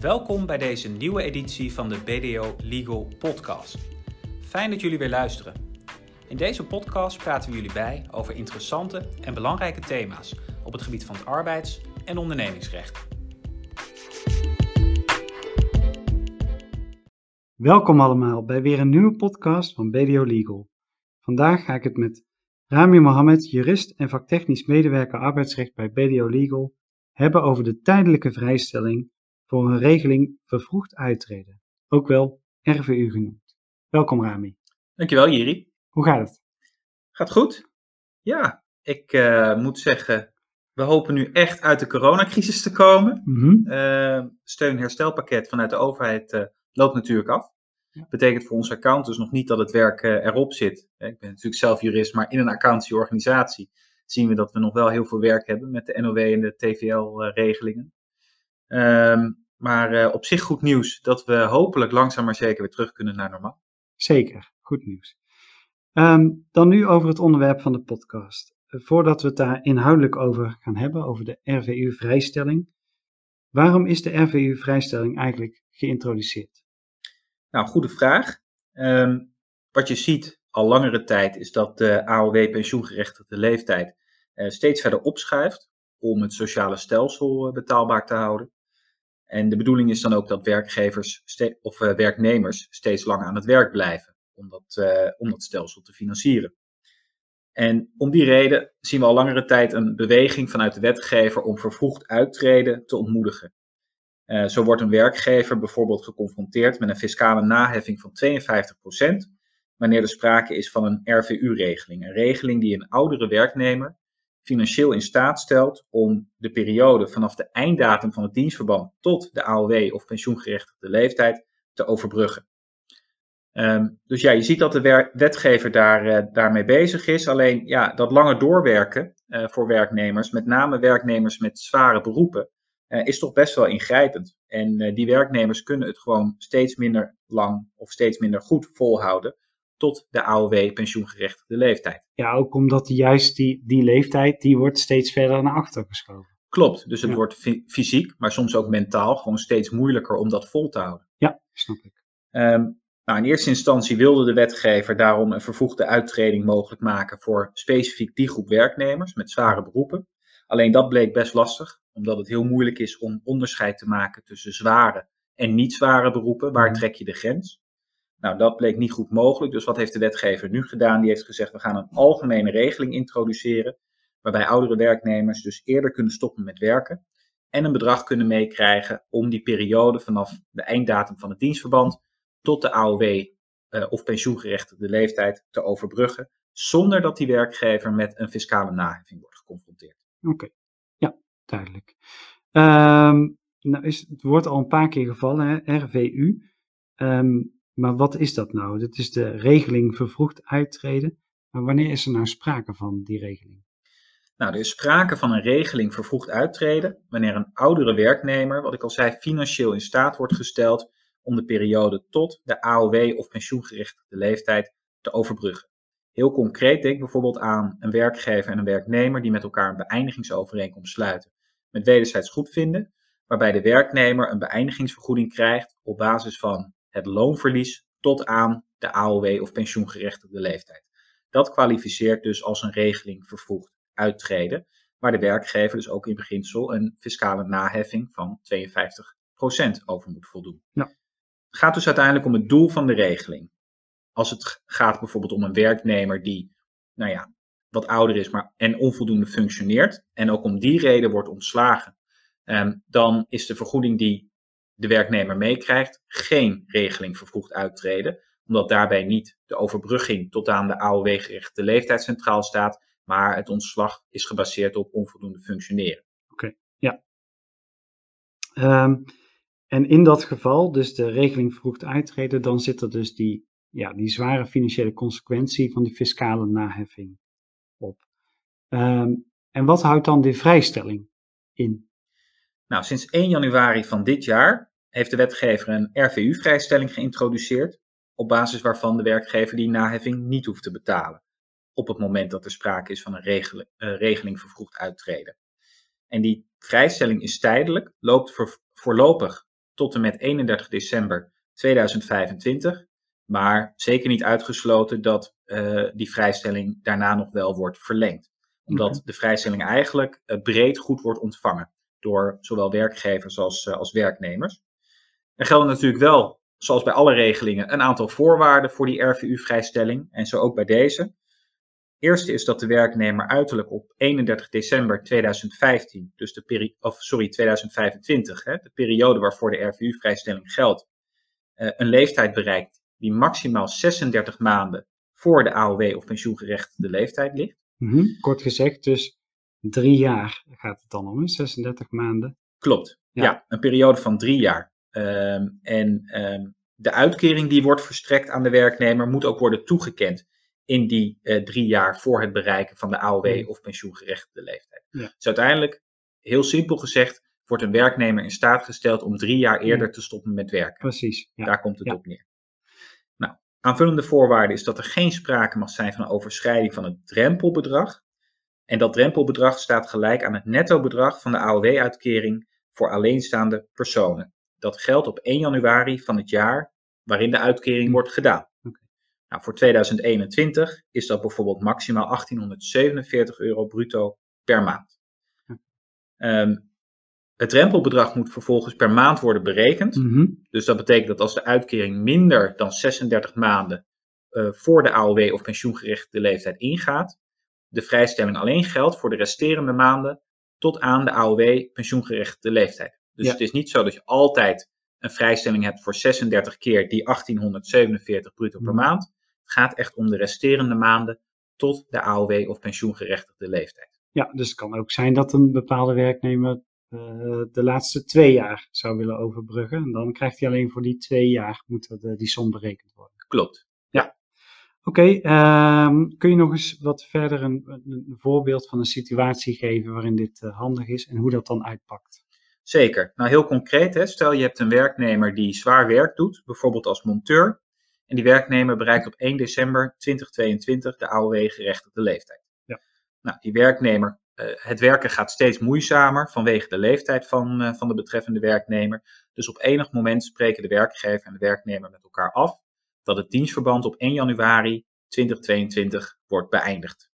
Welkom bij deze nieuwe editie van de BDO Legal Podcast. Fijn dat jullie weer luisteren. In deze podcast praten we jullie bij over interessante en belangrijke thema's op het gebied van het arbeids- en ondernemingsrecht. Welkom allemaal bij weer een nieuwe podcast van BDO Legal. Vandaag ga ik het met Rami Mohammed, jurist en vaktechnisch medewerker arbeidsrecht bij BDO Legal, hebben over de tijdelijke vrijstelling voor een regeling vervroegd uittreden, ook wel RVU genoemd. Welkom Rami. Dankjewel Jiri. Hoe gaat het? Gaat goed? Ja, ik uh, moet zeggen, we hopen nu echt uit de coronacrisis te komen. Mm -hmm. uh, steun-herstelpakket vanuit de overheid uh, loopt natuurlijk af. Ja. Betekent voor onze accountants nog niet dat het werk erop zit. Ik ben natuurlijk zelf jurist, maar in een accountantieorganisatie zien we dat we nog wel heel veel werk hebben met de NOW en de TVL-regelingen. Um, maar uh, op zich goed nieuws dat we hopelijk langzaam maar zeker weer terug kunnen naar normaal. Zeker, goed nieuws. Um, dan nu over het onderwerp van de podcast. Voordat we het daar inhoudelijk over gaan hebben, over de RVU-vrijstelling. Waarom is de RVU-vrijstelling eigenlijk geïntroduceerd? Nou, goede vraag. Um, wat je ziet al langere tijd is dat de AOW-pensioengerechtigde leeftijd uh, steeds verder opschuift om het sociale stelsel betaalbaar te houden. En de bedoeling is dan ook dat werkgevers of uh, werknemers steeds langer aan het werk blijven om dat, uh, om dat stelsel te financieren. En om die reden zien we al langere tijd een beweging vanuit de wetgever om vervroegd uittreden te ontmoedigen. Uh, zo wordt een werkgever bijvoorbeeld geconfronteerd met een fiscale naheffing van 52%, wanneer er sprake is van een RVU-regeling. Een regeling die een oudere werknemer financieel in staat stelt om de periode vanaf de einddatum van het dienstverband tot de AOW of pensioengerechtigde leeftijd te overbruggen. Um, dus ja, je ziet dat de wetgever daar, uh, daarmee bezig is. Alleen ja, dat langer doorwerken uh, voor werknemers, met name werknemers met zware beroepen, uh, is toch best wel ingrijpend. En die werknemers kunnen het gewoon steeds minder lang of steeds minder goed volhouden tot de AOW pensioengerechtigde leeftijd. Ja, ook omdat juist die, die leeftijd, die wordt steeds verder naar achter geschoven. Klopt, dus het ja. wordt fysiek, maar soms ook mentaal gewoon steeds moeilijker om dat vol te houden. Ja, snap ik. Um, nou, in eerste instantie wilde de wetgever daarom een vervoegde uittreding mogelijk maken voor specifiek die groep werknemers met zware beroepen. Alleen dat bleek best lastig, omdat het heel moeilijk is om onderscheid te maken tussen zware en niet zware beroepen. Waar trek je de grens? Nou, dat bleek niet goed mogelijk. Dus wat heeft de wetgever nu gedaan? Die heeft gezegd: we gaan een algemene regeling introduceren. Waarbij oudere werknemers dus eerder kunnen stoppen met werken. En een bedrag kunnen meekrijgen om die periode vanaf de einddatum van het dienstverband tot de AOW uh, of pensioengerechtigde leeftijd te overbruggen. Zonder dat die werkgever met een fiscale naheffing wordt geconfronteerd. Oké, ja, duidelijk. Um, nou is, het wordt al een paar keer gevallen, hè? RVU. Um, maar wat is dat nou? Dat is de regeling vervroegd uittreden. Maar wanneer is er nou sprake van die regeling? Nou, er is sprake van een regeling vervroegd uittreden wanneer een oudere werknemer, wat ik al zei, financieel in staat wordt gesteld om de periode tot de AOW of pensioengerechtigde leeftijd te overbruggen. Heel concreet denk ik bijvoorbeeld aan een werkgever en een werknemer die met elkaar een beëindigingsovereenkomst sluiten met wederzijds goedvinden, waarbij de werknemer een beëindigingsvergoeding krijgt op basis van het loonverlies tot aan de AOW of pensioengerechtigde leeftijd. Dat kwalificeert dus als een regeling vervroegd uittreden, waar de werkgever dus ook in beginsel een fiscale naheffing van 52% over moet voldoen. Ja. Het gaat dus uiteindelijk om het doel van de regeling. Als het gaat bijvoorbeeld om een werknemer die, nou ja, wat ouder is maar, en onvoldoende functioneert, en ook om die reden wordt ontslagen, um, dan is de vergoeding die de werknemer meekrijgt, geen regeling vervroegd uittreden, omdat daarbij niet de overbrugging tot aan de AOW-gerichte leeftijd centraal staat, maar het ontslag is gebaseerd op onvoldoende functioneren. Oké, ja. Um, en in dat geval, dus de regeling vervroegd uittreden, dan zit er dus die, ja, die zware financiële consequentie van die fiscale naheffing op. Um, en wat houdt dan die vrijstelling in? Nou, sinds 1 januari van dit jaar heeft de wetgever een RVU-vrijstelling geïntroduceerd, op basis waarvan de werkgever die naheffing niet hoeft te betalen, op het moment dat er sprake is van een regeling, uh, regeling vervroegd uittreden. En die vrijstelling is tijdelijk, loopt voor, voorlopig tot en met 31 december 2025. Maar zeker niet uitgesloten dat uh, die vrijstelling daarna nog wel wordt verlengd. Omdat de vrijstelling eigenlijk uh, breed goed wordt ontvangen door zowel werkgevers als, uh, als werknemers. Er gelden natuurlijk wel, zoals bij alle regelingen, een aantal voorwaarden voor die RVU-vrijstelling. En zo ook bij deze. Eerste is dat de werknemer uiterlijk op 31 december 2015, dus de peri of sorry, 2025, hè, de periode waarvoor de RVU-vrijstelling geldt, uh, een leeftijd bereikt die maximaal 36 maanden voor de AOW of pensioengerechtigde leeftijd ligt. -hmm. Kort gezegd, dus drie jaar gaat het dan om, hè? 36 maanden. Klopt, ja, ja een periode van drie jaar. Um, en um, de uitkering die wordt verstrekt aan de werknemer moet ook worden toegekend in die uh, drie jaar voor het bereiken van de AOW of pensioengerechtigde leeftijd. Ja. Dus uiteindelijk, heel simpel gezegd, wordt een werknemer in staat gesteld om drie jaar eerder Ja. te stoppen met werken. Precies. Ja. Daar komt het op neer. Nou, aanvullende voorwaarde is dat er geen sprake mag zijn van een overschrijding van het drempelbedrag. En dat drempelbedrag staat gelijk aan het netto-bedrag van de AOW-uitkering voor alleenstaande personen. Dat geldt op 1 januari van het jaar waarin de uitkering Hm. wordt gedaan. Nou, voor 2021 is dat bijvoorbeeld maximaal 1847 euro bruto per maand. Ja. Ehm, het drempelbedrag moet vervolgens per maand worden berekend. Mhm. Dus dat betekent dat als de uitkering minder dan 36 maanden eh, voor de AOW of pensioengerechtigde leeftijd ingaat, de vrijstelling alleen geldt voor de resterende maanden tot aan de AOW pensioengerechtigde leeftijd. Dus Ja. het is niet zo dat je altijd een vrijstelling hebt voor 36 keer die 1847 bruto per Mhm. maand. Het gaat echt om de resterende maanden tot de AOW of pensioengerechtigde leeftijd. Ja, dus het kan ook zijn dat een bepaalde werknemer uh, de laatste twee jaar zou willen overbruggen. En dan krijgt hij alleen voor die twee jaar moet er, uh, die som berekend worden. Klopt. Oké, okay, um, kun je nog eens wat verder een, een, voorbeeld van een situatie geven waarin dit uh, handig is en hoe dat dan uitpakt? Zeker. Nou, heel concreet, hè, stel je hebt een werknemer die zwaar werk doet, bijvoorbeeld als monteur, en die werknemer bereikt op 1 december 2022 de AOW-gerechtigde leeftijd. Ja. Nou, die werknemer, uh, het werken gaat steeds moeizamer vanwege de leeftijd van, uh, van de betreffende werknemer. Dus op enig moment spreken de werkgever en de werknemer met elkaar af dat het dienstverband op 1 januari 2022 wordt beëindigd.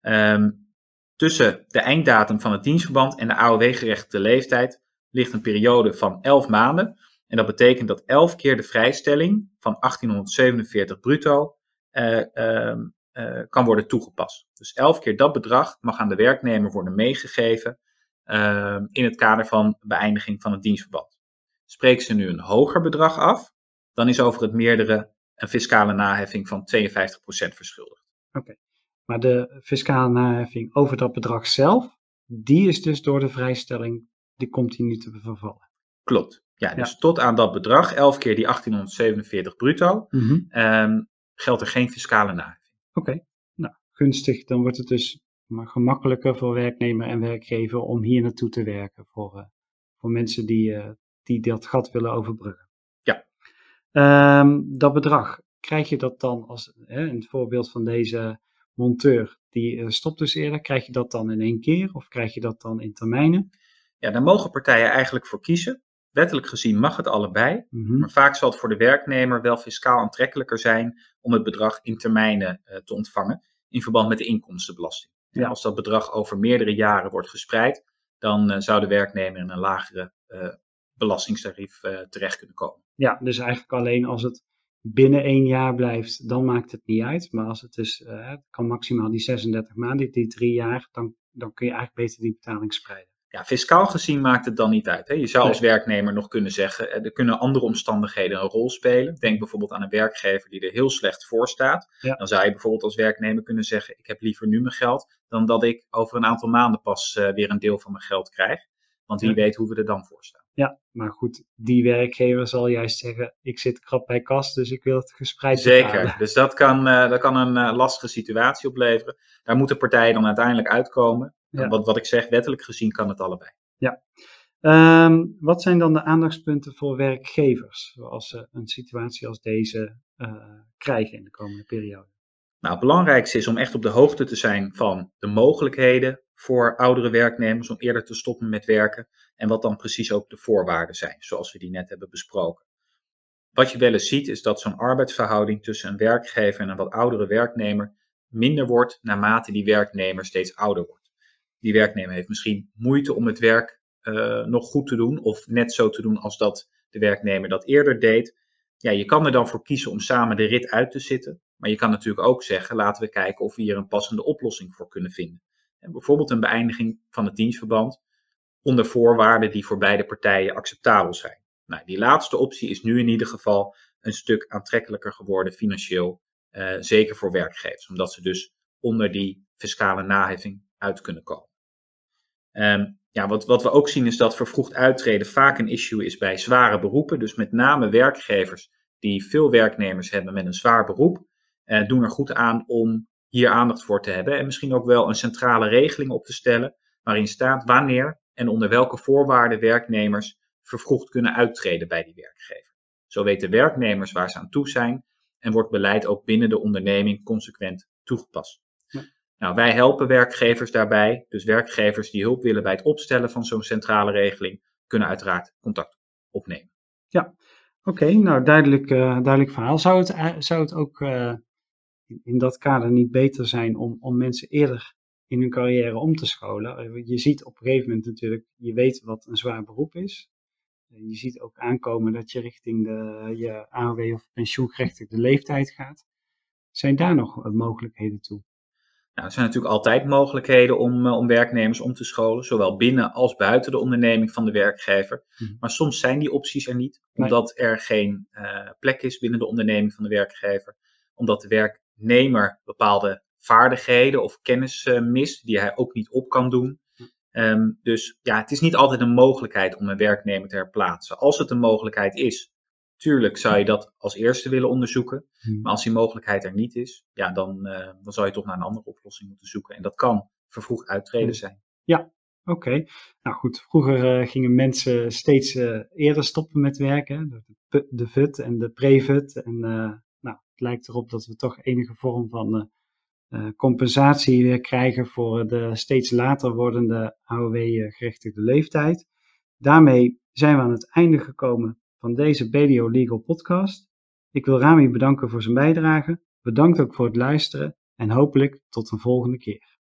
Um, tussen de einddatum van het dienstverband en de AOW-gerechtigde leeftijd ligt een periode van 11 maanden. En dat betekent dat 11 keer de vrijstelling van 1847 bruto uh, uh, uh, kan worden toegepast. Dus 11 keer dat bedrag mag aan de werknemer worden meegegeven ehm, in het kader van beëindiging van het dienstverband. Spreekt ze nu een hoger bedrag af, dan is over het meerdere een fiscale naheffing van 52% verschuldigd. Oké, okay. maar de fiscale naheffing over dat bedrag zelf, die is dus door de vrijstelling, die komt die nu te vervallen. Klopt. Ja, dus ja. tot aan dat bedrag, 11 keer die 1847 bruto, mm -hmm. um, geldt er geen fiscale naheffing. Oké, okay. nou gunstig. Dan wordt het dus maar gemakkelijker voor werknemer en werkgever om hier naartoe te werken voor, uh, voor mensen die, uh, die dat gat willen overbruggen. Um, dat bedrag, krijg je dat dan als hè, in het voorbeeld van deze monteur, die uh, stopt dus eerder, krijg je dat dan in één keer of krijg je dat dan in termijnen? Ja, daar mogen partijen eigenlijk voor kiezen. Wettelijk gezien mag het allebei, mm -hmm. maar vaak zal het voor de werknemer wel fiscaal aantrekkelijker zijn om het bedrag in termijnen uh, te ontvangen in verband met de inkomstenbelasting. Ja. En als dat bedrag over meerdere jaren wordt gespreid, dan uh, zou de werknemer in een lagere uh, belastingstarief terecht kunnen komen. Ja, dus eigenlijk alleen als het binnen één jaar blijft, dan maakt het niet uit. Maar als het dus, het kan maximaal die 36 maanden, die drie jaar, dan, dan kun je eigenlijk beter die betaling spreiden. Ja, fiscaal gezien maakt het dan niet uit. Hè? Je zou nee. als werknemer nog kunnen zeggen, er kunnen andere omstandigheden een rol spelen. Denk bijvoorbeeld aan een werkgever die er heel slecht voor staat. Ja. Dan zou je bijvoorbeeld als werknemer kunnen zeggen, ik heb liever nu mijn geld, dan dat ik over een aantal maanden pas uh, weer een deel van mijn geld krijg. Want wie ja. weet hoe we er dan voor staan. Ja, maar goed, die werkgever zal juist zeggen, ik zit krap bij kas, dus ik wil het gespreid Zeker, dus dat kan, uh, dat kan een uh, lastige situatie opleveren. Daar moeten partijen dan uiteindelijk uitkomen. Ja. Wat, wat ik zeg, wettelijk gezien kan het allebei. Ja. Um, wat zijn dan de aandachtspunten voor werkgevers als ze een situatie als deze uh, krijgen in de komende periode? Nou, het belangrijkste is om echt op de hoogte te zijn van de mogelijkheden voor oudere werknemers om eerder te stoppen met werken en wat dan precies ook de voorwaarden zijn, zoals we die net hebben besproken. Wat je wel eens ziet is dat zo'n arbeidsverhouding tussen een werkgever en een wat oudere werknemer minder wordt naarmate die werknemer steeds ouder wordt. Die werknemer heeft misschien moeite om het werk uh, nog goed te doen of net zo te doen als dat de werknemer dat eerder deed. Ja, je kan er dan voor kiezen om samen de rit uit te zitten. Maar je kan natuurlijk ook zeggen, laten we kijken of we hier een passende oplossing voor kunnen vinden. Bijvoorbeeld een beëindiging van het dienstverband onder voorwaarden die voor beide partijen acceptabel zijn. Nou, die laatste optie is nu in ieder geval een stuk aantrekkelijker geworden financieel, uh, zeker voor werkgevers, omdat ze dus onder die fiscale naheffing uit kunnen komen. Um, ja, wat, wat we ook zien is dat vervroegd uittreden vaak een issue is bij zware beroepen. Dus met name werkgevers die veel werknemers hebben met een zwaar beroep, eh, doen er goed aan om hier aandacht voor te hebben. En misschien ook wel een centrale regeling op te stellen waarin staat wanneer en onder welke voorwaarden werknemers vervroegd kunnen uittreden bij die werkgever. Zo weten werknemers waar ze aan toe zijn en wordt beleid ook binnen de onderneming consequent toegepast. Nou, wij helpen werkgevers daarbij. Dus werkgevers die hulp willen bij het opstellen van zo'n centrale regeling, kunnen uiteraard contact opnemen. Ja, oké. nou, duidelijk, uh, duidelijk verhaal. Zou het, eh, zou het ook uh, in dat kader niet beter zijn om, om mensen eerder in hun carrière om te scholen? Je ziet op een gegeven moment natuurlijk, je weet wat een zwaar beroep is. Je ziet ook aankomen dat je richting de, je AOW of pensioengerechtigde leeftijd gaat. Zijn daar nog mogelijkheden toe? Nou, er zijn natuurlijk altijd mogelijkheden om, uh, om werknemers om te scholen, zowel binnen als buiten de onderneming van de werkgever. Mhm. Maar soms zijn die opties er niet, omdat er geen uh, plek is binnen de onderneming van de werkgever, omdat de werknemer bepaalde vaardigheden of kennis uh, mist die hij ook niet op kan doen. Um, dus ja, het is niet altijd een mogelijkheid om een werknemer te herplaatsen. Als het een mogelijkheid is, Tuurlijk zou je dat als eerste willen onderzoeken. Hmm. Maar als die mogelijkheid er niet is, ja, dan, uh, dan zou je toch naar een andere oplossing moeten zoeken. En dat kan vervroegd uittreden zijn. Ja, oké. Nou goed, vroeger uh, gingen mensen steeds uh, eerder stoppen met werken. De, de VUT en de pre-VUT. En lijkt erop dat we toch enige vorm van compensatie weer krijgen voor de steeds later wordende AOW-gerechtigde leeftijd. Daarmee zijn we aan het einde gekomen van deze BDO Legal podcast. Ik wil Rami bedanken voor zijn bijdrage. Bedankt ook voor het luisteren en hopelijk tot een volgende keer.